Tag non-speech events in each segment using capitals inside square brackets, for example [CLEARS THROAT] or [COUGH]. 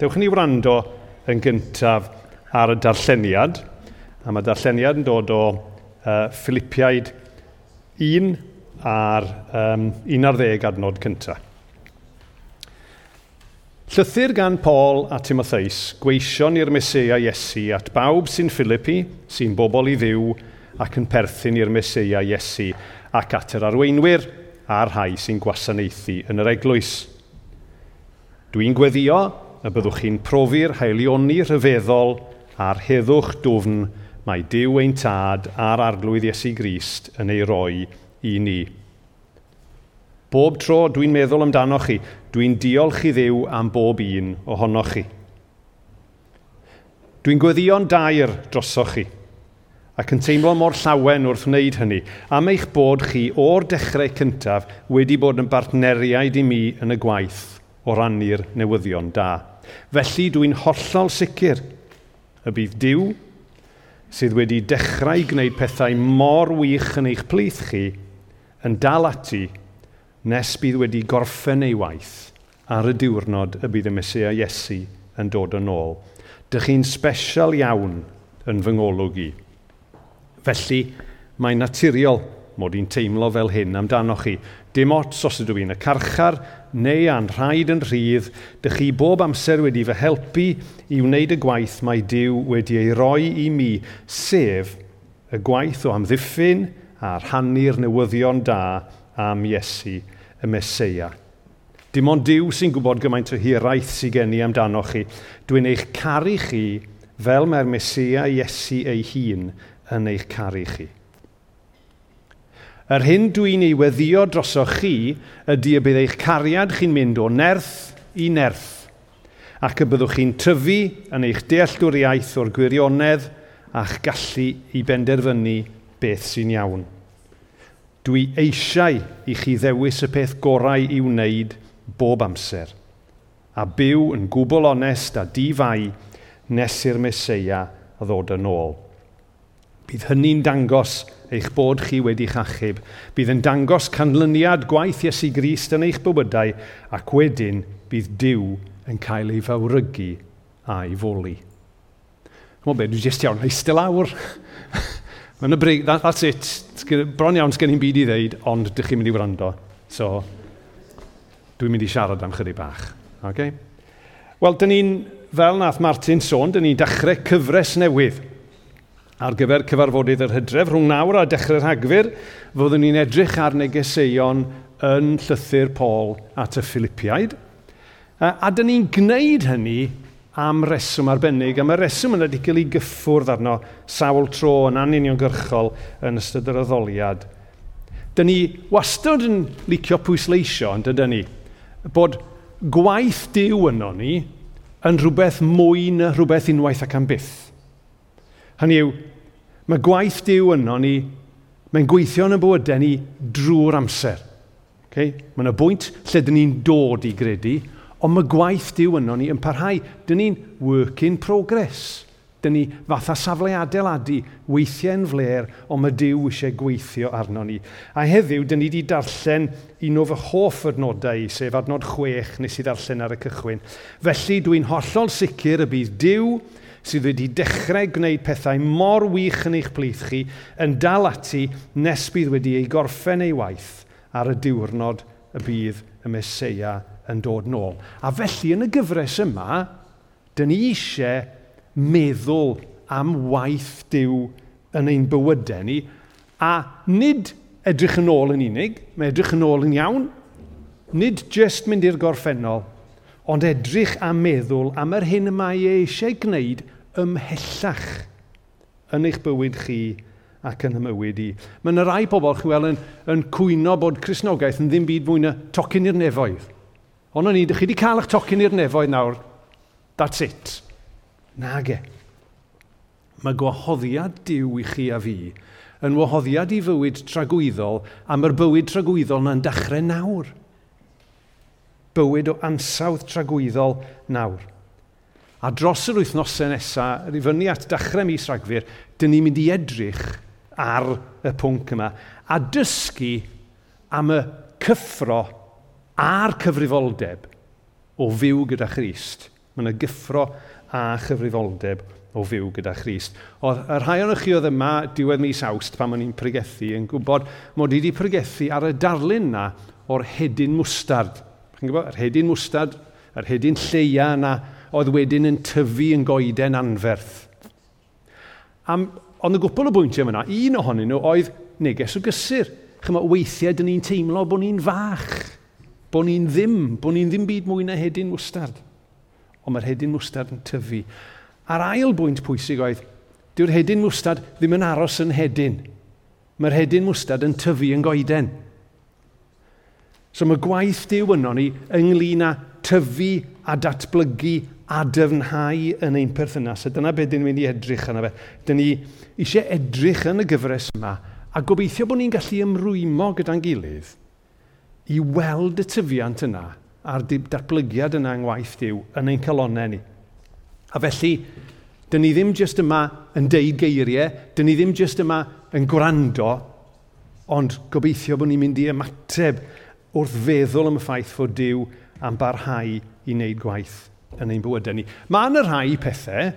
Dewch ni wrando yn gyntaf ar y darlleniad. A mae darlleniad yn dod o uh, Philippiaid 1 ar um, 11 adnod cyntaf. Llythyr gan Paul a Timotheus, gweision i'r Mesoea Iesu at bawb sy'n Philippi, sy'n bobl i ddiw, ac yn perthyn i'r Mesoea Iesu, ac at yr arweinwyr a'r rhai sy'n gwasanaethu yn yr eglwys. Dwi'n gweddio y byddwch chi'n profi'r haelioni rhyfeddol a'r heddwch dwfn mae Dyw ein tad a'r arglwydd Iesu Grist yn ei roi i ni. Bob tro dwi'n meddwl amdano chi, dwi'n diolch i ddiw am bob un ohonoch chi. Dwi'n gweddio'n dair drosoch chi, ac yn teimlo mor llawen wrth wneud hynny, am eich bod chi o'r dechrau cyntaf wedi bod yn bartneriaid i mi yn y gwaith o rannu'r newyddion da. Felly dwi'n hollol sicr y bydd diw sydd wedi dechrau gwneud pethau mor wych yn eich plith chi yn dal ati nes bydd wedi gorffen ei waith ar y diwrnod y bydd y Mesia Iesu yn dod yn ôl. Dych chi'n special iawn yn fy ngolwg i. Felly, mae'n naturiol mod i'n teimlo fel hyn amdano chi. Dim ots os ydw i'n y carchar, neu a'n rhaid yn rhydd, dych chi bob amser wedi fy helpu i wneud y gwaith mae Dyw wedi ei roi i mi, sef y gwaith o amddiffyn a rhannu'r newyddion da am Iesu, y Mesoea. Dim ond Dyw sy'n gwybod gymaint o hiraeth sy'n gen i amdano chi. Dwi'n eich caru chi fel mae'r Mesia Iesu ei hun yn eich caru chi yr hyn dwi'n ei weddio drosoch chi ydy y bydd eich cariad chi'n mynd o nerth i nerth, ac y byddwch chi'n tyfu yn eich dealltwriaeth o'r gwirionedd a'ch gallu i benderfynu beth sy'n iawn. Dwi eisiau i chi ddewis y peth gorau i wneud bob amser, a byw yn gwbl onest a difau nes i'r Mesoea ddod yn ôl. Bydd hynny'n dangos eich bod chi wedi'ch achub. Bydd yn dangos canlyniad gwaith Iesu Grist yn eich bywydau ac wedyn bydd Dyw yn cael ei fawrygu a'i foli. Chmo be, dwi jyst iawn, eistedd lawr. [LAUGHS] Mae'n y break, that, that's it. Bron iawn sgen i'n byd i ddeud, ond dych chi'n mynd i wrando. So, dwi'n mynd i siarad am chydig bach. Okay? Wel, dyn ni'n, fel nath Martin sôn, dyn ni'n dechrau cyfres newydd ar gyfer cyfarfodydd yr hydref. Rhwng nawr a dechrau'r hagfyr, fyddwn ni'n edrych ar negeseuon yn llythyr Paul at y Philippiaid. A, a dyn ni'n gwneud hynny am reswm arbennig, a mae'r reswm yn wedi cael ei gyffwrdd arno sawl tro yn anuniongyrchol yn ystod yr addoliad. Dyn ni wastad yn licio pwysleisio, ond dydyn ni, bod gwaith diw yno ni yn rhywbeth mwy na rhywbeth unwaith ac am byth. Hynny yw, mae gwaith diw yno ni, mae'n gweithio yn y bywydau ni drwy'r amser. Okay? Mae yna bwynt lle dyn ni'n dod i gredu, ond mae gwaith diw yno ni yn parhau. Dyn ni'n work in progress. Dyn ni fatha safle adeiladu, weithiau'n fler, ond mae diw eisiau gweithio arno ni. A heddiw, dyn ni wedi darllen un o fy hoff adnodau, sef adnod chwech nes i ddarllen ar y cychwyn. Felly, dwi'n hollol sicr y bydd diw sydd wedi dechrau gwneud pethau mor wych yn eich plith chi yn dal ati nes bydd wedi ei gorffen ei waith ar y diwrnod y bydd y Mesoea yn dod nôl. A felly yn y gyfres yma, dyn ni eisiau meddwl am waith diw yn ein bywydau ni, a nid edrych yn ôl yn unig, mae edrych yn ôl yn iawn, nid jyst mynd i'r gorffennol, ond edrych a meddwl am yr hyn mae e eisiau gwneud ymhellach yn eich bywyd chi ac yn ymywyd i. Mae yna rai pobl chi'n weld yn, yn cwyno bod Cresnogaeth yn ddim byd mwy na tocyn i'r nefoedd. Ond o'n i, chi wedi cael eich tocyn i'r nefoedd nawr, that's it. Nage. Mae gwahoddiad diw i chi a fi yn wahoddiad i fywyd tragwyddol a mae'r bywyd tragwyddol na'n dechrau nawr. Bywyd o ansawdd tragwyddol nawr. A dros yr wythnosau nesaf, i fyny at dechrau mis rhagfyr, dyn ni'n mynd i edrych ar y pwnc yma a dysgu am y cyffro a'r cyfrifoldeb o fyw gyda Christ. Mae yna gyffro a chyfrifoldeb o fyw gyda Christ. Oedd y rhai o'n chi oedd yma diwedd mis awst pan o'n i'n pregethu yn gwybod mod i wedi pregethu ar y darlun na o'r hedyn mwstard. Chi'n gwybod? Yr hedyn mwstard, yr hedyn lleia yna, oedd wedyn yn tyfu yn goeden anferth. Am, ond y gwbl o bwyntiau yma, un ohonyn nhw oedd neges o gysur. Chyma, weithiau dyn ni'n teimlo bod ni'n fach, bod ni'n ddim, bod ni'n ddim byd mwy na hedyn mwstard. Ond mae'r hedyn mwstard yn tyfu. A'r ail bwynt pwysig oedd, dyw'r hedyn mwstad ddim yn aros yn hedyn. Mae'r hedyn mwstad yn tyfu yn goeden. So mae gwaith Dyw yno ni ynglyn â tyfu a datblygu a dyfnhau yn ein perthynas. A dyna beth dyn ni'n mynd i edrych yna fe. Dyn ni eisiau edrych yn y gyfres yma a gobeithio bod ni'n gallu ymrwymo gyda'n gilydd i weld y tyfiant yna a'r datblygiad yna yng ngwaith Dyw yn ein calonau ni. A felly, dyn ni ddim jyst yma yn deud geiriau, dyn ni ddim jyst yma yn gwrando, ond gobeithio bod ni'n mynd i ymateb wrth feddwl am y ffaith fod Dyw am barhau i wneud gwaith yn ein bywydau ni. Mae yna rhai pethau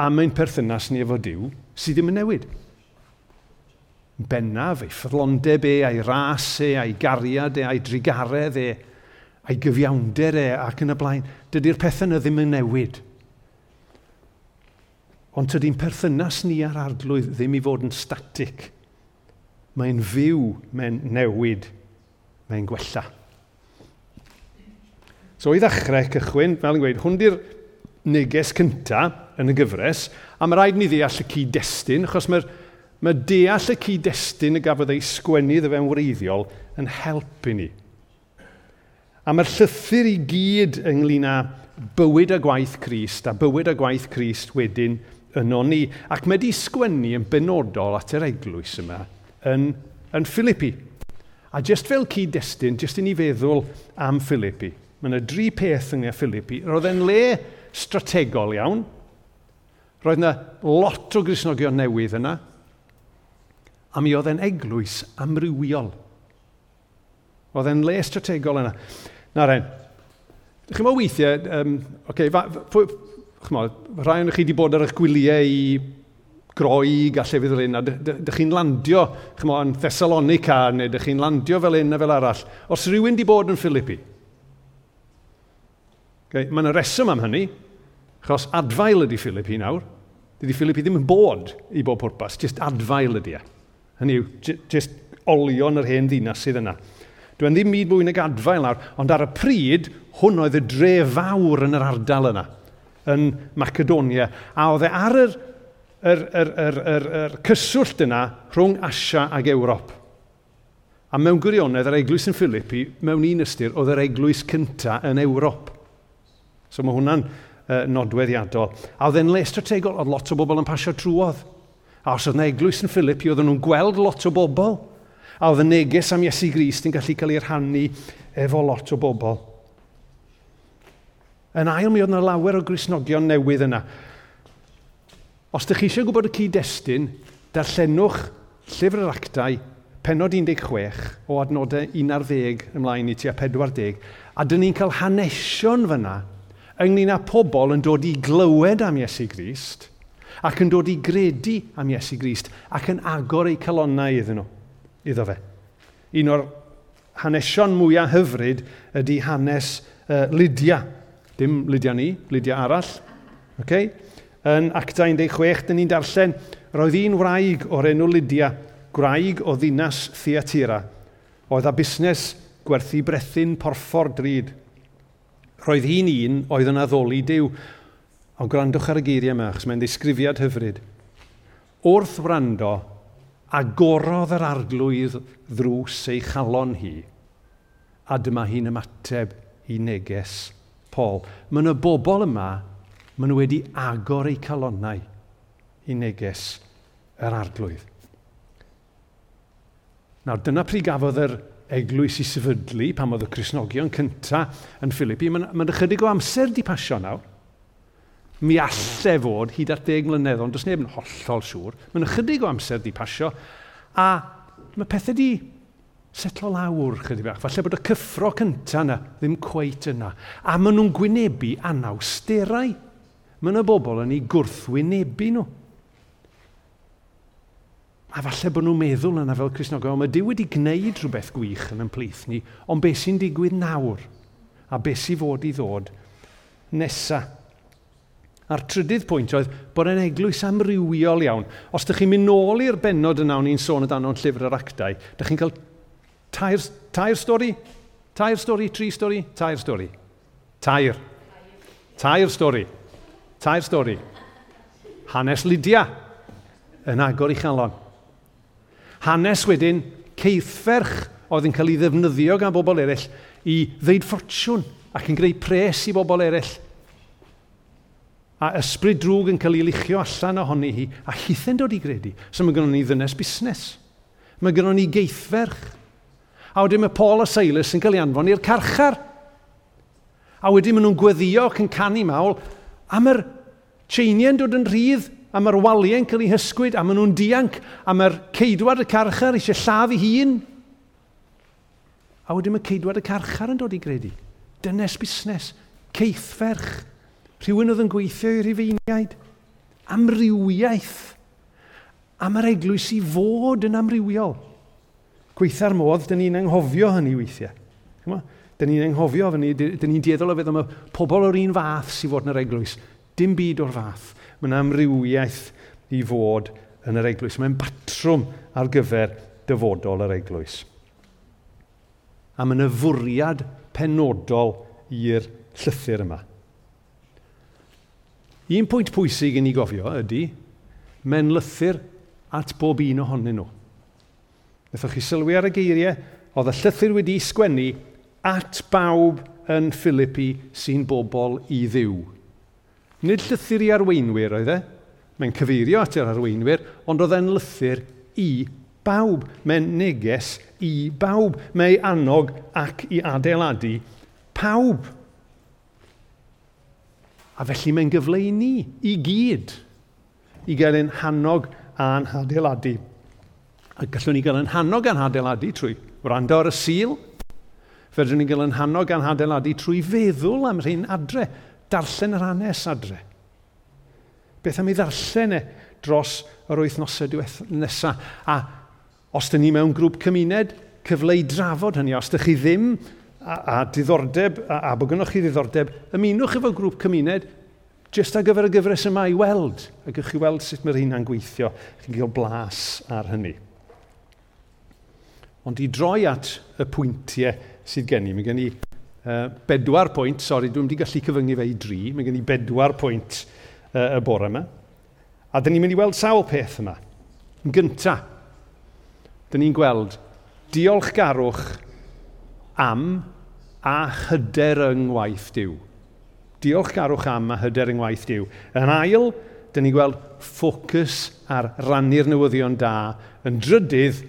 am ein perthynas ni efo Dyw sydd ddim yn newid. Bennaf, ei ffyrlondeb e, ei ras e, ei gariad e, ei drigaredd e, ei gyfiawnder e ac yn y blaen. Dydy'r pethau yna ddim yn newid. Ond tydy'n perthynas ni ar arglwydd ddim i fod yn static. Mae'n fyw, mae'n newid, mae'n gwella. So i ddechrau cychwyn, fel yn gweud, hwn di'r neges cynta yn y gyfres, a mae rhaid ni ddeall y cyd-destun, achos mae'r mae deall y cyd-destun y gafodd ei sgwennu ddefen wreiddiol yn helpu ni. A mae'r llythyr i gyd ynglyn â bywyd a gwaith Crist a bywyd a gwaith Crist wedyn yno ni. Ac mae wedi sgwennu yn benodol at yr eglwys yma yn, yn Philippi. A jyst fel cyd-destun, jyst i ni feddwl am Philippi. Mae yna dri peth yng Nghymru Philippi. Roedd e'n le strategol iawn. Roedd yna lot o grisnogion newydd yna. A mi oedd e'n eglwys amrywiol. Oedd e'n le strategol yna. Na ren, chi'n meddwl weithiau, um, okay, fa, fa, mo, rai o'n chi wedi bod ar eich gwyliau i groi llefydd fel un, a dych chi'n landio, chi'n yn Thessalonica, neu dych chi'n landio fel un a fel arall. Os rhywun wedi bod yn Philippi, Okay? Mae yna reswm am hynny, achos adfail ydy Philip i nawr. Dydy Philip i ddim yn bod i bob pwrpas, jyst adfail ydy e. Hynny yw, jyst olion yr hen ddinas sydd yna. Dwi'n ddim myd mwy nag adfail nawr, ond ar y pryd, hwn oedd y dre fawr yn yr ardal yna, yn Macedonia, a oedd e ar yr, yr, yr, yr, yr, yr cyswllt yna rhwng Asia ac Ewrop. A mewn gwirionedd, yr eglwys yn Philippi, mewn un ystyr, oedd yr eglwys cyntaf yn Ewrop. So mae hwnna'n uh, nodweddiadol. A oedd e'n le strategol, oedd lot o bobl yn pasio trwodd. A os oedd yna eglwys yn Philippi, oedd nhw'n gweld lot o bobl. A oedd y neges am Iesu Grist yn gallu cael ei rhannu efo lot o bobl. Yn ail, mi oedd yna lawer o grisnogion newydd yna. Os ydych chi eisiau gwybod y cyd-destun, darllenwch llyfr yr actau penod 16 o adnodau 11 ymlaen i tua 40, a dyn ni'n cael hanesion fyna ynglyn â pobl yn dod i glywed am Iesu Grist ac yn dod i gredu am Iesu Grist ac yn agor eu calonnau iddyn nhw, iddo fe. Un o'r hanesion mwyaf hyfryd ydy hanes uh, Lydia. Dim Lydia ni, Lydia arall. Okay? Yn acta 16, dyn ni'n darllen, roedd un wraig o'r enw Lydia, gwraig o ddinas Theatira. Oedd a busnes gwerthu brethyn porffor drud. Roedd hi'n un oedd yn addoli diw. Ond gwrandwch ar y geiriau yma, achos mae'n ddisgrifiad hyfryd. Wrth wrando, agorodd yr arglwydd ddrws ei chalon hi, a dyma hi'n ymateb i neges Paul. Mae yna bobl yma, maen nhw wedi agor eu calonnau i neges yr arglwydd. Nawr, dyna pryd gafodd yr eglwys i sefydlu pam oedd y Cresnogion cyntaf yn Philippi. Mae'n ma ychydig o amser di pasio nawr. Mi allai fod hyd at deg mlynedd, ond does neb yn hollol siŵr. Mae'n ychydig o amser di pasio, a mae pethau di setlo lawr chydig bach. Falle bod y cyffro cyntaf yna ddim cweit yna. A maen nhw'n gwynebu anawsterau. Mae yna bobl yn ei gwrthwynebu nhw. A falle bod nhw'n meddwl yna fel Cresnogion, mae Dyw wedi gwneud rhywbeth gwych yn ein plith ni, ond beth sy'n digwydd nawr? A beth sy'n fod i ddod nesa. A'r trydydd pwynt oedd bod e'n eglwys amrywiol iawn. Os ydych chi'n mynd nôl i'r benod yna o'n i'n sôn amdano'n llyfr yr actau, ydych chi'n cael tair, tair stori? Tair stori, tri stori, tair stori. Tair. Tair stori. Tair stori. Hanes Lydia yn agor i chalon. Hanes wedyn, ceithferch oedd yn cael ei ddefnyddio gan bobl eraill i ddeud ffortiwn ac yn greu pres i bobl eraill. A ysbryd drwg yn cael ei luchio allan ohoni hi, a hithen dod i gredu. So mae gennym ni ddynes busnes. Mae gennym ni geithferch. A wedyn mae Paul a Silas yn cael ei anfon i'r carchar. A wedyn maen nhw'n gweddio ac yn canu mawl, am yr tseiniau'n dod yn rhydd a mae'r waliau'n cael ei hysgwyd, a maen nhw'n dianc, a mae'r ceidwad y carchar eisiau lladd ei hun. A wedyn mae ceidwad y carchar yn dod i gredu. Dynes busnes, ceithferch, rhywun oedd yn gweithio i'r rifeiniaid, amrywiaeth, a mae'r eglwys i fod yn amrywiol. Gweitha'r modd, dyn ni'n anghofio hynny weithiau. Dyn ni'n anghofio, dyn ni'n dieddol o feddwl am y pobl o'r un fath sy'n fod yn yr eglwys. Dim byd o'r fath Mae yna amrywiaeth i fod yn yr eglwys. Mae'n batrwm ar gyfer dyfodol yr eglwys. A mae yna fwriad penodol i'r llythyr yma. Un pwynt pwysig i ni gofio ydy, men lythyr at bob un ohonyn nhw. Nethwch chi sylwi ar y geiriau, oedd y llythyr wedi sgwennu at bawb yn Philippi sy'n bobl i ddiw. Nid llythyr i arweinwyr oedd e, mae'n cyfeirio at yr arweinwyr, ond oedd e'n lythyr i bawb. Mae'n neges i bawb. Mae'n annog ac i adeiladu pawb. A felly mae'n gyfle i ni, i gyd, i gael ein hannog a'n hadeiladu. A gallwn ni gael ein hannog a'n hadeiladu trwy wrando ar y sil. Fedrwn ni gael ein hannog a'n hadeiladu trwy feddwl am rhain adre darllen yr hanes adre? Beth am i ddarllen e dros yr wythnosau nesaf? A os dyn ni mewn grŵp cymuned, cyfle i drafod hynny. Os ydych chi ddim a, a diddordeb, a, a bod gynnwch chi diddordeb, ymunwch efo grŵp cymuned jyst ar gyfer y gyfres yma i weld. A gwych chi weld sut mae'r hynna'n gweithio. Chi'n cael blas ar hynny. Ond i droi at y pwyntiau sydd gen i, mae gen i Uh, bedwar pwynt, sori, dwi'n wedi gallu cyfyngu fe i dri, mae gen i bedwar pwynt uh, y bore yma. A dyn ni'n mynd i weld sawl peth yma. Yn gynta, dyn ni'n gweld diolchgarwch am a hyder yng ngwaith diw. Diolchgarwch am a hyder yng ngwaith diw. Yn ail, dyn ni'n gweld ffocws ar rannu'r newyddion da. Yn drydydd,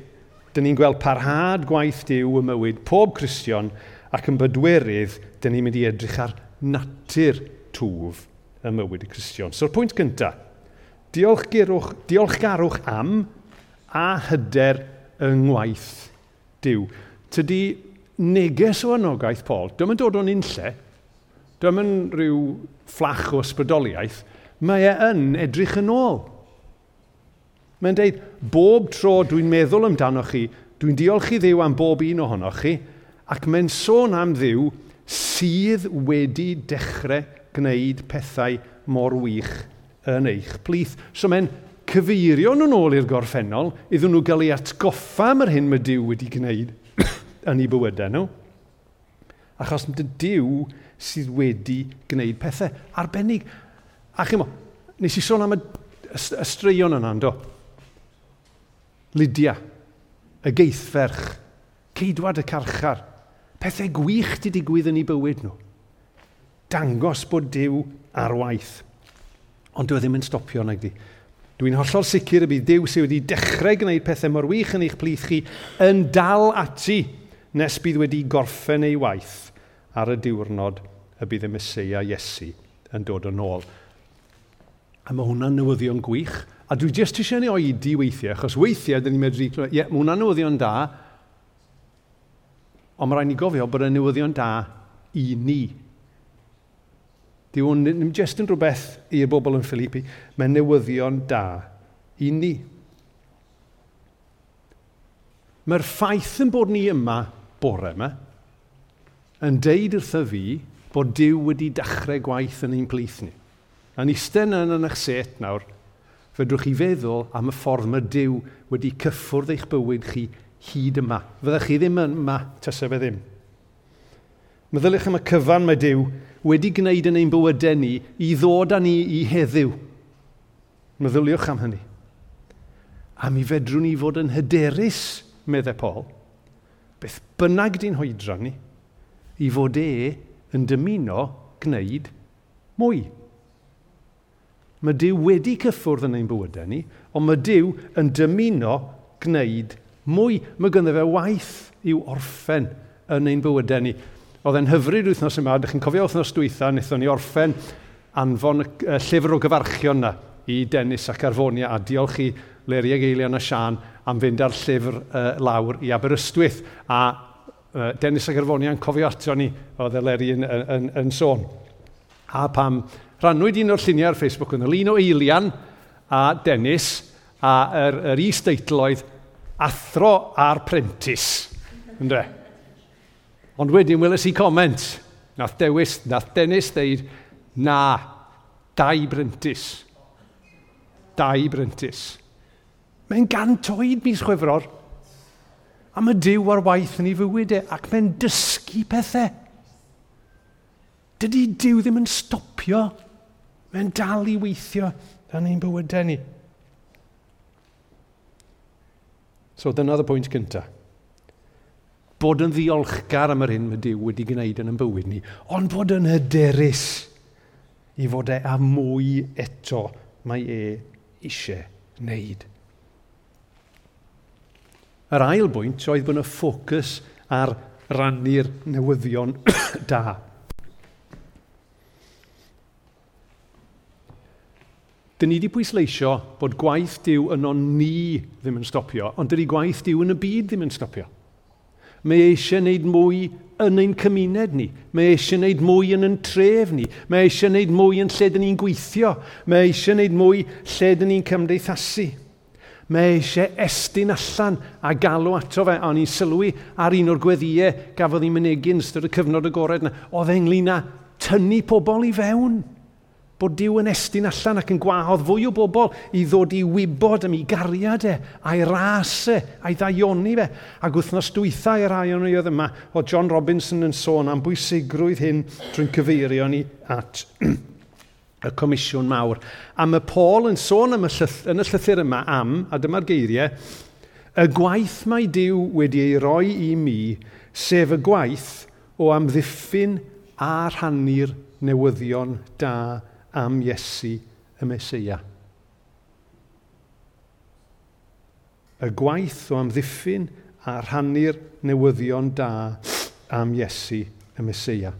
dyn ni'n gweld parhad gwaith diw y mywyd pob Cristion ac yn bydwerydd, dyn ni'n mynd i edrych ar natur twf y mywyd y Cristion. So'r pwynt gyntaf, diolchgarwch, diolchgarwch am a hyder yng ngwaith diw. Tydi neges o anogaeth Paul, dwi'n dod o'n unlle, dwi'n mynd rhyw fflach o ysbrydoliaeth, mae e yn edrych yn ôl. Mae'n dweud, bob tro dwi'n meddwl amdano chi, dwi'n diolch i ddiw am bob un ohonoch chi, Ac mae'n sôn am ddiw sydd wedi dechrau gwneud pethau mor wych yn eich plith. So mae'n cyfeirio nhw'n ôl i'r gorffennol iddyn nhw gael ei atgoffa am yr hyn mae Dyw wedi gwneud [COUGHS] yn ei bywydau nhw. Achos mae Dyw sydd wedi gwneud pethau arbennig. A chymo, nes i sôn am y straeon yna, do. Lydia, y geithferch, ceidwad y carchar, pethau gwych di digwydd yn ei bywyd nhw. Dangos bod Dyw ar waith. Ond dwi e ddim yn stopio nag di. Dwi'n hollol sicr y bydd Dyw sydd wedi dechrau gwneud pethau mor wych yn eich plith chi yn dal ati nes bydd wedi gorffen ei waith ar y diwrnod y bydd y Mesoea Iesu yn dod yn ôl. A mae hwnna'n newyddion gwych. A dwi jyst eisiau ni oedi weithiau, achos weithiau dyn ni'n medru... Ie, yeah, mae hwnna'n newyddion da, Ond mae rhaid ni gofio bod y newyddion da i ni. Dyw hwn ddim jyst yn rhywbeth i'r bobl yn Filippi, mae newyddion da i ni. Mae'r ffaith yn bod ni yma bore yma yn deud wrtho fi bod Dyw wedi dechrau gwaith yn ein plith ni. A'n eistedd yn yn eich set nawr, fedrwch chi feddwl am y ffordd mae Dyw wedi cyffwrdd eich bywyd chi hyd yma. Fyddech chi ddim yma tasau fe ddim. Meddylwch am y cyfan mae Dyw wedi gwneud yn ein bywydau ni i ddod â ni i heddiw. Meddyliwch am hynny. A mi fedrwn ni fod yn hyderus, meddai Paul, beth bynnag di'n hoedra ni, i fod e yn dymuno gwneud mwy. Mae Dyw wedi cyffwrdd yn ein bywydau ni, ond mae Dyw yn dymuno gwneud Mwy mae gynddo fe waith i'w orffen yn ein bywydau ni. Oedd e'n hyfryd wythnos yma, ydych chi'n cofio wythnos dwytha, wnaethon ni orffen anfon y llyfr o gyfarchion na i Dennis ac Arfonia, a diolch i Leria Geilian a Sian am fynd ar llyfr uh, lawr i Aberystwyth. A uh, Dennis ac Arfonia'n cofio ato ni, oedd Leri yn, yn, yn, yn sôn. A pam rannwyd un o'r lluniau ar Facebook yn y lun o Eilian a Dennis, a yr, yr is-deitl oedd athro a'r prentis. Ynddo? Ond wedyn welys i comment. Nath dewis, nath Dennis ddeud, na, dau brentis. Dau brentis. Mae'n gant oed mis chwefror. A mae Dyw ar waith yn ei fywyd e, ac mae'n dysgu pethau. Dydy Dyw ddim yn stopio. Mae'n dal i weithio yn ein bywydau ni. So, dyna y pwynt cyntaf. Bod yn ddiolchgar am yr hyn mae Dyw wedi gwneud yn y bywyd ni, ond bod yn hyderus i fod e a mwy eto mae e eisiau wneud. Yr ail bwynt oedd bod y ffocws ar rannu'r newyddion [COUGHS] da. Dyn ni wedi pwysleisio bod gwaith diw yno ni ddim yn stopio, ond dydy gwaith diw yn y byd ddim yn stopio. Mae eisiau wneud mwy yn ein cymuned ni. Mae eisiau wneud mwy yn ein tref ni. Mae eisiau wneud mwy yn lle dyn ni'n gweithio. Mae eisiau wneud mwy lle dyn ni'n cymdeithasu. Mae eisiau estyn allan a galw ato fe. A ni'n sylwi ar un o'r gweddiau gafodd ei mynegu yn ystod y cyfnod agored yna. Oedd englyn â tynnu pobl i fewn bod Dyw yn estyn allan ac yn gwahodd fwy o bobl i ddod i wybod am ei gariad e, a'i ras e, a'i ddaioni fe. Ac wythnos dwytha i'r rhai o'n oedd yma, o John Robinson yn sôn am bwysigrwydd hyn drwy'n cyfeirio ni at [CLEARS THROAT] y comisiwn mawr. A mae Paul yn sôn am y llyth, yn y llythyr yma am, a dyma'r geiriau, y gwaith mae Dyw wedi ei roi i mi, sef y gwaith o amddiffyn a rhannu'r newyddion da am Iesu y Mesoea. Y gwaith o amddiffyn a rhannu'r newyddion da am Iesu y Mesoea.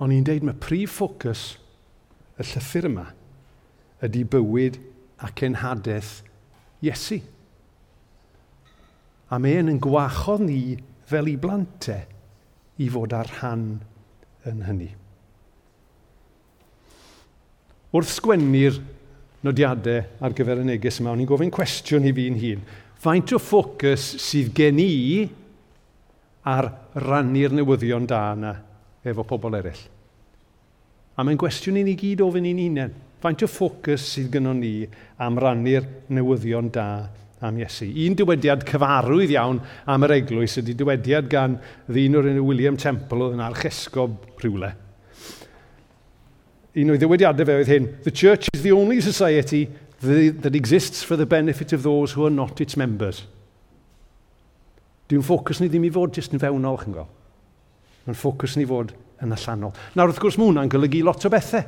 Ond i'n deud mae prif ffocws y llythyr yma ydy bywyd ac enhadaeth Iesu. A mae e'n yn gwachodd ni fel i blante i fod ar rhan yn hynny wrth sgwennu'r nodiadau ar gyfer y neges yma, o'n i'n gofyn cwestiwn i fi'n hun. Faint o ffocws sydd gen i ar rannu'r newyddion da yna efo pobl eraill? A mae'n gwestiwn i ni gyd ofyn i'n hunain. Faint o ffocws sydd gynnon ni am rannu'r newyddion da am Iesu. Un dywediad cyfarwydd iawn am yr eglwys ydy dywediad gan ddyn o'r enw William Temple oedd yn archesgob rhywle un o'i ddywediadau fe oedd hyn, the church is the only society that exists for the benefit of those who are not its members. Dwi'n ffocws ni ddim i fod jyst yn fewnol, chi'n gael. Mae'n ffocws ni fod yn allanol. Nawr, wrth gwrs, mae hwnna'n golygu lot o bethau.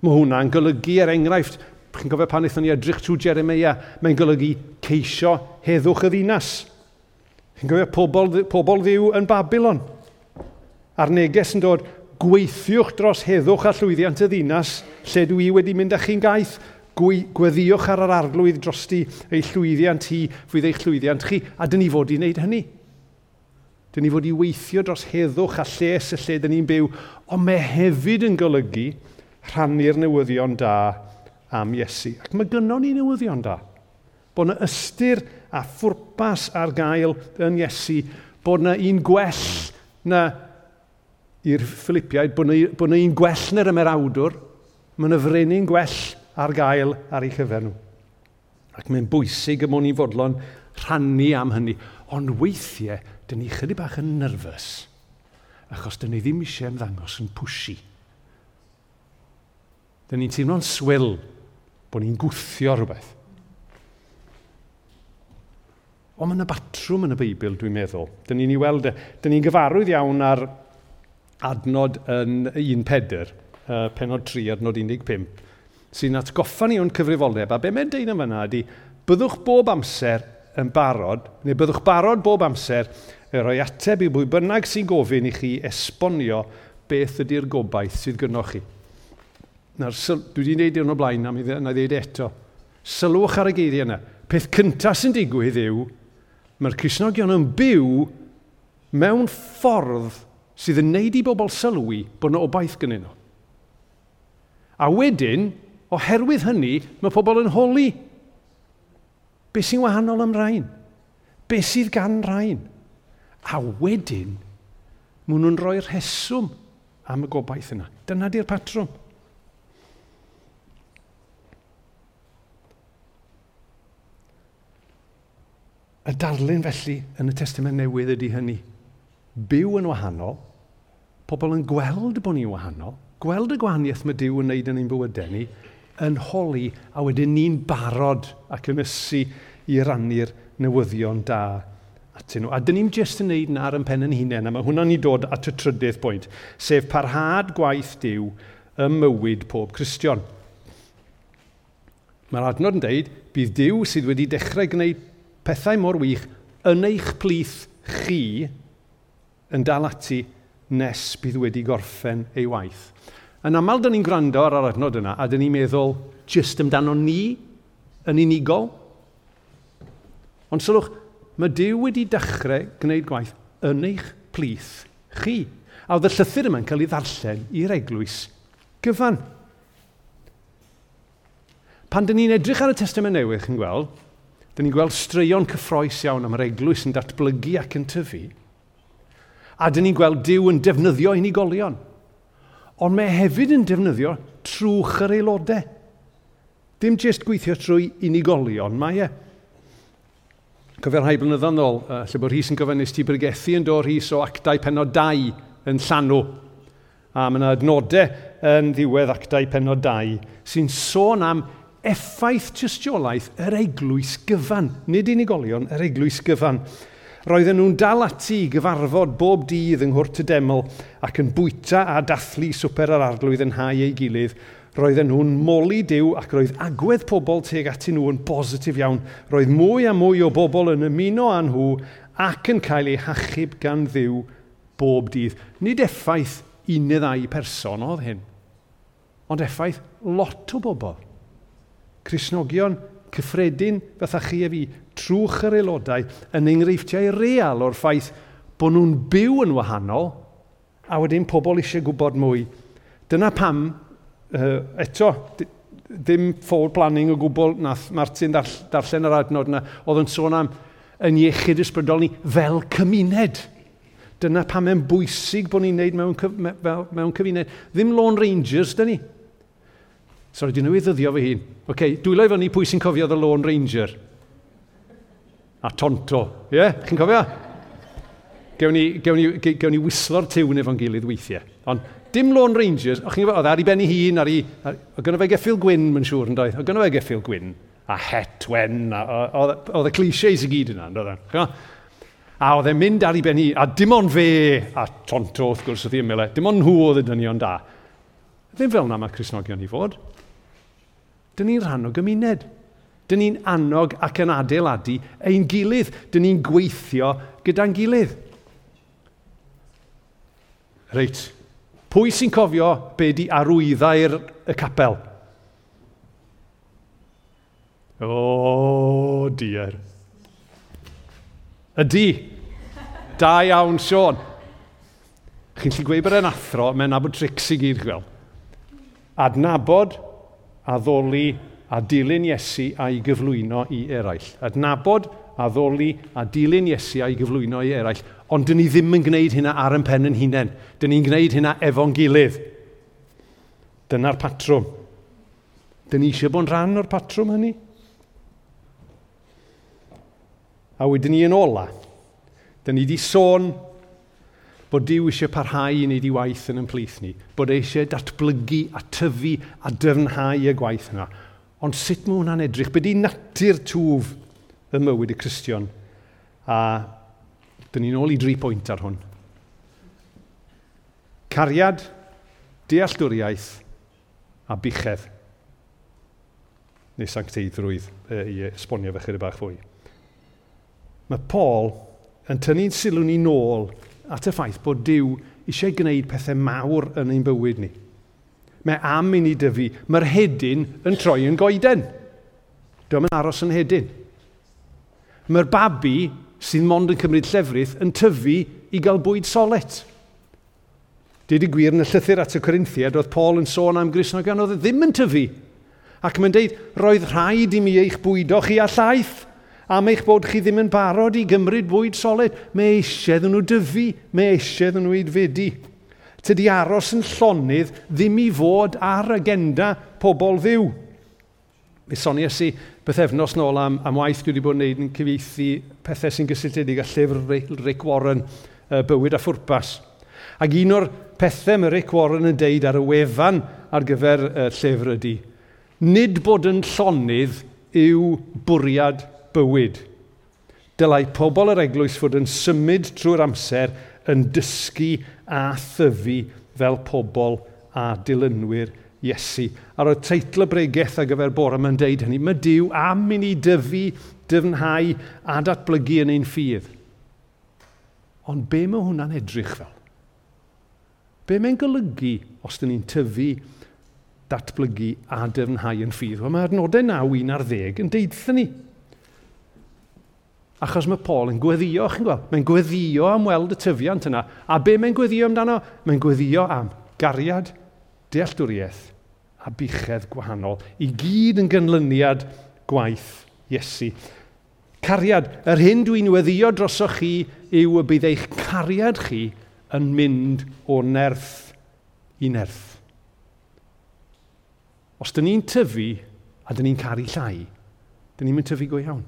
Mae hwnna'n golygu, er enghraifft, chi'n gofio pan eithon ni edrych trwy Jeremia, mae'n golygu ceisio heddwch y ddinas. Chi'n gofio pobl, pobl ddiw yn Babylon. A'r neges yn dod, gweithiwch dros heddwch a llwyddiant y ddinas lle dwi wedi mynd â chi'n gaeth. Gweddiwch ar yr arglwydd drosti ei llwyddiant hi, fydd eich llwyddiant chi, a dyn ni fod i wneud hynny. Dyn ni fod i weithio dros heddwch a lles y lle dyn ni'n byw, ond mae hefyd yn golygu rhannu'r newyddion da am Iesu. Ac mae gynnon ni newyddion da. Bod yna ystyr a phwrpas ar gael yn Iesu, bod yna un gwell na i'r Philippiaid bod nhw'n un gwell na'r ymerawdwr, mae yna frenin gwell ar gael ar ei chyfer nhw. Ac mae'n bwysig y mwyn i fodlon rhannu am hynny. Ond weithiau, dyn ni chydig bach yn nyrfys, achos dyn ni ddim eisiau ymddangos yn pwysi. Dyn ni'n teimlo'n swil bod ni'n gwthio rhywbeth. Ond mae yna batrwm yn y Beibl, dwi'n meddwl. Dyn ni'n ei weld, e. dyn ni'n gyfarwydd iawn ar adnod yn 1.4, uh, penod 3, adnod 15, sy'n atgoffa ni o'n cyfrifoldeb. A be mae'n deud yn fyna ydy, byddwch bob amser yn barod, neu byddwch barod bob amser, y rhoi ateb i bwy bynnag sy'n gofyn i chi esbonio beth ydy'r gobaith sydd gynnwch chi. Na'r syl... Dwi wedi gwneud yn o blaen, na mi ddweud eto. Sylwch ar y geiriau yna. Peth cyntaf sy'n digwydd yw, mae'r Cresnogion yn byw mewn ffordd sydd yn neud i bobl sylwi bod yna obaith gynnyn nhw. A wedyn, oherwydd hynny, mae pobl yn holi. Be sy'n wahanol am rhain? Be sydd gan rhain? A wedyn, maen nhw'n rhoi rheswm am y gobaith yna. Dyna di'r patrwm. Y darlun felly yn y testament newydd ydy hynny byw yn wahanol, pobl yn gweld bod ni'n wahanol, gweld y gwahaniaeth mae Dyw yn wneud yn ein bywydau ni, yn holi a wedyn ni'n barod ac yn ysu i rannu'r newyddion da atyn nhw. A dyn ni'n jyst yn wneud na'r yn pen yn hunain, a mae hwnna'n ni dod at y trydydd bwynt, sef parhad gwaith Dyw ym mywyd pob Cristion. Mae'r adnod yn dweud, bydd Dyw sydd wedi dechrau gwneud pethau mor wych yn eich plith chi yn dal ati nes bydd wedi gorffen ei waith. Yn aml, dyn ni'n gwrando ar yr adnod yna, a dyn ni'n meddwl jyst amdano ni yn unigol. Ond sylwch, mae Dyw wedi dechrau gwneud gwaith yn eich plith chi. A oedd y llythyr yma'n cael ei ddarllen i'r eglwys gyfan. Pan dyn ni'n edrych ar y testament newydd, chi'n gweld, dyn ni'n gweld straeon cyffroes iawn am yr eglwys yn datblygu ac yn tyfu. A dyn ni'n gweld Dyw yn defnyddio unigolion. Ond mae hefyd yn defnyddio trwch yr aelodau. Dim jyst gweithio trwy unigolion, mae e. Cyfer rhai blynyddo'n ôl, uh, lle bod Rhys yn gofynnus ti brygethu yn dod Rhys o actau penod 2 yn llanw. A mae yna adnodau yn ddiwedd actau penod 2 sy'n sôn am effaith tystiolaeth yr eglwys gyfan. Nid unigolion, yr eglwys gyfan roedden nhw'n dal ati i gyfarfod bob dydd yng Nghwrt y Deml ac yn bwyta a dathlu swper yr arglwydd yn hau ei gilydd, roedden nhw'n moli diw ac roedd agwedd pobl teg ati nhw yn bositif iawn. Roedd mwy a mwy o bobl yn ymuno â nhw ac yn cael eu hachub gan ddiw bob dydd. Nid effaith un neu ddau person oedd hyn, ond effaith lot o bobl. Cresnogion, cyffredin fatha chi a fi, trwch yr aelodau yn enghreifftiau real o'r ffaith bod nhw'n byw yn wahanol a wedyn pobl eisiau gwybod mwy. Dyna pam, uh, eto, ddim forward planning o gwbl nath Martin dar, darllen yr adnod yna, oedd yn sôn am yn iechyd ysbrydol ni fel cymuned. Dyna pam mae'n bwysig bod ni'n neud mewn, mewn, cymuned. Ddim Lone Rangers, dyn ni. Sorry, dwi'n newid ddyddio fy hun. Okay, dwylo i fyny pwy sy'n cofio The Lone Ranger a tonto. Ie, yeah? chi'n cofio? Gewn ni, gewn ni, gewn ni wislo'r tiwn efo'n gilydd weithiau. Ond dim Lone Rangers, o'ch chi'n oedd ar ei benni hun, ar ei... o gynnu fe geffil gwyn, mae'n siŵr yn dweud, o gynnu fe geffil gwyn, a het wen, oedd y clisiais i gyd yna, doedd e? A oedd e'n mynd ar ei benni, a dim ond fe, a tonto wrth gwrs oedd hi'n mele, dim ond nhw oedd y dynion da. Ddim fel yna mae Cresnogion i fod. Dyn ni'n rhan o gymuned. Dyn ni'n annog ac yn adeiladu ein gilydd. Dyn ni'n gweithio gyda'n gilydd. Reit, pwy sy'n cofio be di arwyddau'r y capel? O, dier. Ydy. Da iawn, Sean. Chi'n lli gweud bod e'n athro, mae'n nabod trics i gyd, gweld. Adnabod, addoli, a dilyn Iesu a'i gyflwyno i eraill. Adnabod, addoli a dilyn Iesu a'i gyflwyno i eraill. Ond dyn ni ddim yn gwneud hynna ar yn pen yn hunain. Dyn ni'n gwneud hynna efo'n gilydd. Dyna'r patrwm. Dyn ni eisiau bod yn rhan o'r patrwm hynny. A wedyn ni yn ola. Dyn ni wedi sôn bod Dyw eisiau parhau i wneud i waith yn ymplith ni. Bod eisiau datblygu a tyfu a dyfnhau y gwaith yna. Ond sut mae hwnna'n edrych? Be di natur twf y mywyd y Cristion? A dyn ni'n ôl i dri pwynt ar hwn. Cariad, dealltwriaeth a bichedd. Neu sancteiddrwydd e, i esbonio fe chydig bach fwy. Mae Paul yn tynnu'n sylw ni nôl at y ffaith bod Dyw eisiau gwneud pethau mawr yn ein bywyd ni. Mae am i ni dyfu, mae'r hedyn yn troi yn goeden. Dwi'n mynd aros yn hedyn. Mae'r babi sy'n mond yn cymryd llefrith yn tyfu i gael bwyd solet. Dyd i gwir yn y llythyr at y Corinthiad, oedd Paul yn sôn am Grisnogion, oedd e ddim yn tyfu. Ac mae'n deud, roedd rhaid i mi eich bwydo chi a llaeth, am eich bod chi ddim yn barod i gymryd bwyd solid. Mae eisiau nhw dyfu, mae eisiau nhw i. Tydi aros yn llonydd ddim i fod ar agenda pobl fyw. Mi soni ys i pethefnos nôl am, am waith dwi wedi bod yn gwneud yn cyfeithi pethau sy'n gysylltiedig â llyfr Rick Warren, Bywyd a Phwrpas. Ac un o'r pethau mae Rick Warren yn deud ar y wefan ar gyfer uh, llyfr ydy, nid bod yn llonydd yw bwriad bywyd. Dylai pobl yr eglwys fod yn symud trwy'r amser yn dysgu a thyfu fel pobl a dilynwyr Iesu. Ar y teitl y bregeth ar gyfer bore mae'n deud hynny, mae Dyw am i ni dyfu, dyfnhau a datblygu yn ein ffydd. Ond be mae hwnna'n edrych fel? Be mae'n golygu os dyn ni'n tyfu, datblygu a dyfnhau yn ffydd? Wel, mae adnodau 9, 1 ar 10 yn deud ni Achos mae Paul yn gweddio, chi'n gweld? Mae'n gweddio am weld y tyfiant yna. A be mae'n gweddio amdano? Mae'n gweddio am gariad, dealltwriaeth a buchedd gwahanol. I gyd yn gynlyniad gwaith Iesu. Cariad, yr hyn dwi'n weddio drosoch chi yw y bydd eich cariad chi yn mynd o nerth i nerth. Os dyn ni'n tyfu a dyn ni'n caru llai, dyn ni'n mynd tyfu go iawn.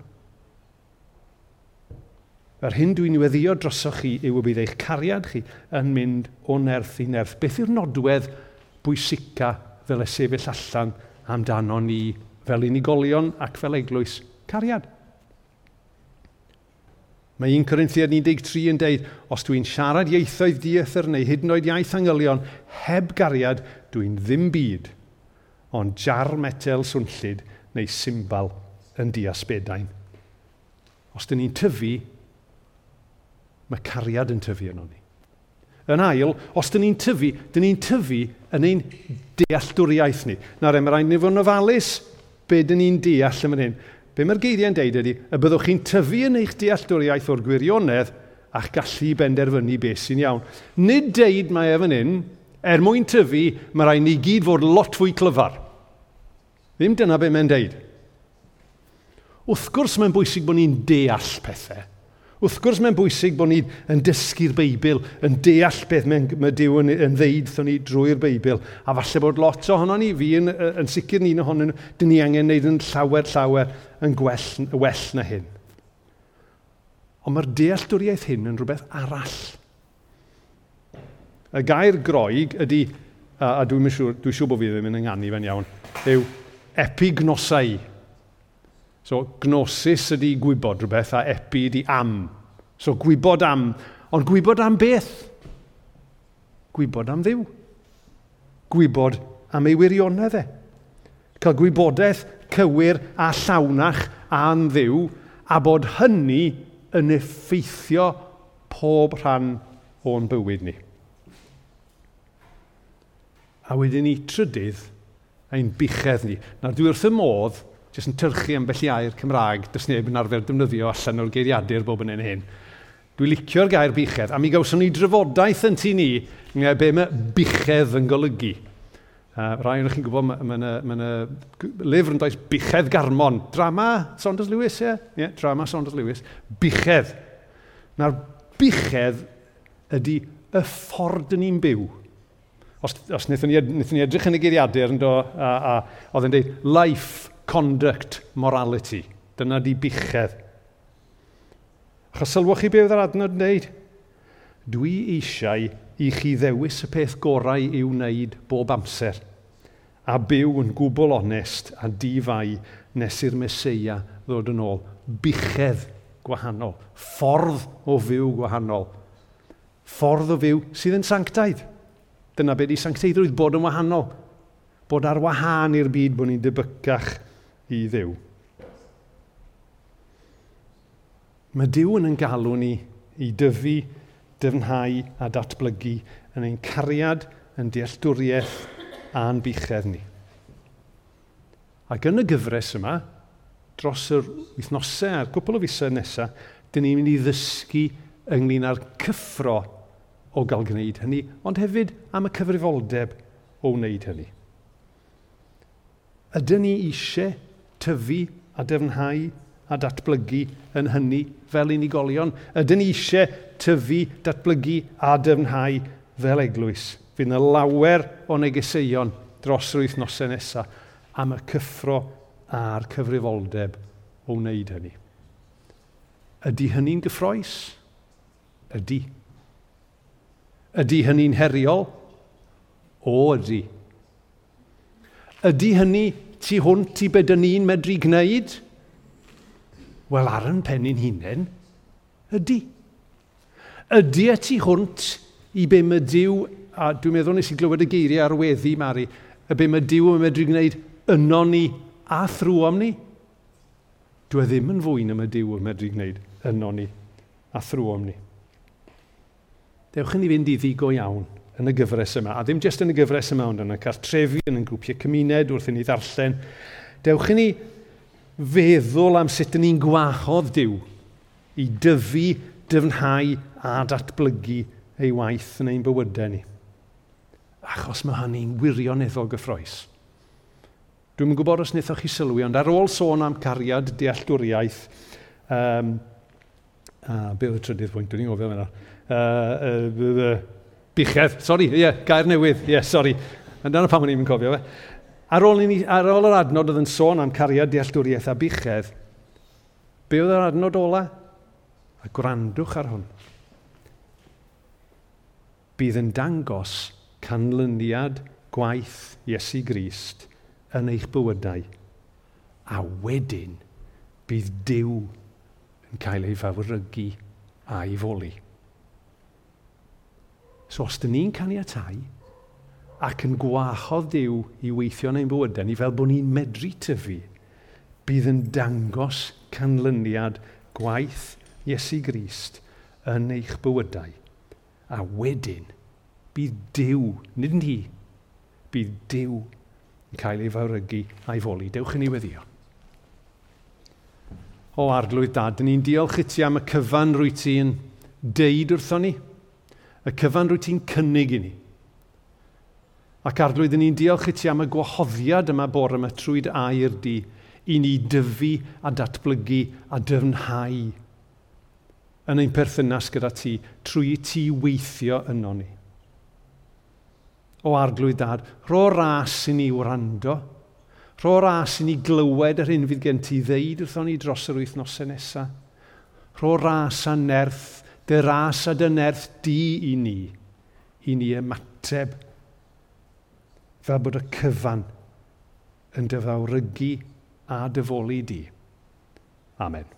Yr hyn dwi'n weddio drosoch chi yw y bydd eich cariad chi yn mynd o nerth i nerth. Beth yw'r nodwedd bwysica fel y sefyll allan amdano ni fel unigolion ac fel eglwys cariad? Mae 1 Corinthiad 13 yn deud, os dwi'n siarad ieithoedd diethyr neu hyd yn oed iaith angylion, heb gariad, dwi'n ddim byd, ond jar metel swnllid neu symbol yn diasbedain. Os dyn ni'n tyfu mae cariad yn tyfu yn ni. Yn ail, os dyn ni'n tyfu, dyn ni'n tyfu yn ein dealltwriaeth ni. Nawr, e, mae rhaid ni fod yn ofalus be dyn ni'n deall yma hyn. Be mae'r geiriau'n deud ydy, y byddwch chi'n tyfu yn eich dealltwriaeth o'r gwirionedd a'ch gallu benderfynu beth sy'n iawn. Nid deud mae efo'n hyn, er mwyn tyfu, mae rhaid ni gyd fod lot fwy clyfar. Ddim dyna be mae'n deud. Wrth gwrs mae'n bwysig bod ni'n deall pethau, Wrth gwrs mae'n bwysig bod ni yn dysgu'r Beibl, yn deall beth mae, mae Dyw yn, yn ddeud wrthon ni drwy'r Beibl. A falle bod lot ohono ni, fi yn, yn sicr ni'n ohono, nhw, dyn ni angen wneud yn llawer llawer yn gwell, well na hyn. Ond mae'r dealltwriaeth hyn yn rhywbeth arall. Y gair groig ydy, a, a dwi'n siŵr, dwi siŵr bod fi ddim yn ynganu fe'n iawn, yw epignosau. So, gnosis ydy gwybod rhywbeth a epi ydy am. So gwybod am, ond gwybod am beth? Gwybod am ddiw. Gwybod am ei wirionedd e. Cael gwybodaeth cywir a llawnach a'n ddiw a bod hynny yn effeithio pob rhan o'n bywyd ni. A wedyn ni trydydd ein bichedd ni. Nawr dwi wrth y modd, jyst yn tyrchu am bell air Cymraeg, dys neb yn arfer defnyddio allan o'r geiriadur bob yn hyn hyn. Dwi licio'r gair bichedd, a mi gawson ni drafodaeth yn tu ni be mae bichedd yn golygu. Uh, rai o'n chi'n gwybod, mae yna ma ma lyfr yn does Bichedd Garmon. Drama Saunders Lewis, ie? Yeah? yeah, drama Saunders Lewis. Bichedd. Na'r bichedd ydy y ffordd yn ni'n byw. Os, os wnaethon ni, wnaethon ni edrych yn y geiriadur yn do, a, a oedd yn dweud life, conduct, morality. Dyna di bichedd. Achos sylwch chi beth oedd yr adnod yn dweud? Dwi eisiau i chi ddewis y peth gorau i'w wneud bob amser a byw yn gwbl onest a difau nes i'r Mesoea ddod yn ôl. Bichedd gwahanol, ffordd o fyw gwahanol, ffordd o fyw sydd yn sanctaidd. Dyna beth i sancteiddrwydd bod yn wahanol, bod ar wahân i'r byd bod ni'n debycach i ddew. Mae Dyw yn yn galw ni i dyfu, dyfnhau a datblygu yn ein cariad, yn dealltwriaeth a'n bichedd ni. Ac yn y gyfres yma, dros yr wythnosau a'r gwbl o fusau nesaf, dyn ni'n mynd i ddysgu ynglyn â'r cyffro o gael gwneud hynny, ond hefyd am y cyfrifoldeb o wneud hynny. Ydyn ni eisiau tyfu a defnhau a datblygu yn hynny fel unigolion. Ydyn ni eisiau tyfu, datblygu a dyfnhau fel eglwys. Fydd yna lawer o negeseuon dros yr wythnosau nesaf am y cyffro a'r cyfrifoldeb o wneud hynny. Ydy hynny'n gyffroes? Ydy. Ydy hynny'n heriol? O ydy. Ydy hynny tu hwnt i beth ni'n medru gwneud? Wel, ar yn pen i'n hunain, ydy. Ydy y tu hwnt i be mae Dyw, a dwi'n meddwl nes i glywed y geiriau ar weddi, Mari, y be mae Dyw yn medru gwneud yno ni a thrw am ni. Dwi e ddim yn fwy na mae Dyw yn medru gwneud yno ni a thrw am ni. Dewch yn i fynd i ddigo iawn yn y gyfres yma, a ddim jyst yn y gyfres yma ond yn y cartrefi, yn y grwpiau cymuned wrth i ni ddarllen. Dewch i ni feddwl am sut ni'n gwahodd Dyw i dyfu, dyfnhau a datblygu ei waith yn ein bywydau ni. Achos mae hynny'n wirioneddol gyffroes. Dwi'n gwybod os wnaethoch chi sylwi, ond ar ôl sôn am cariad dealltwriaeth, um, a be oedd y trydydd pwynt, dwi'n gofio fyna. Uh, uh, uh, bichedd, sori, ie, yeah, gair newydd, ie, yeah, sori. Yn dyna pam o'n i'n cofio fe. Ar ôl, ni, ar ôl yr adnod oedd yn sôn am cariad dealltwriaeth a buchedd, be oedd yr adnod ola? A gwrandwch ar hwn. Bydd yn dangos canlyniad gwaith Iesu Grist yn eich bywydau. A wedyn bydd Dyw yn cael ei fawrygu a'i foli. So os dyn ni'n caniatau, ac yn gwahodd Dyw i weithio neu'n bywydau ni fel bod ni'n medru tyfu, bydd yn dangos canlyniad gwaith Iesu Grist yn eich bywydau. A wedyn, bydd Dyw, nid ni, bydd Dyw yn cael ei fawrygu a'i foli. Dewch yn ei weddio. O arglwydd dad, ni'n diolch i ti am y cyfan rwy ti'n deud wrthon ni, y cyfan rwy ti'n cynnig i ni Ac arglwydd, ni'n diolch i ti am y gwahoddiad yma bore yma trwy'r air di i ni dyfu a datblygu a dyfnhau yn ein perthynas gyda ti trwy ti weithio yno ni. O arglwydd dad, ro ras i ni wrando, ro ras i ni glywed yr hyn fydd gen ti ddeud wrthon ni dros yr wythnosau nesaf. ro ras a nerth, dy ras a dy nerth di i ni, i ni ymateb fel bod y cyfan yn dyfawrygu a dyfoli di. Amen.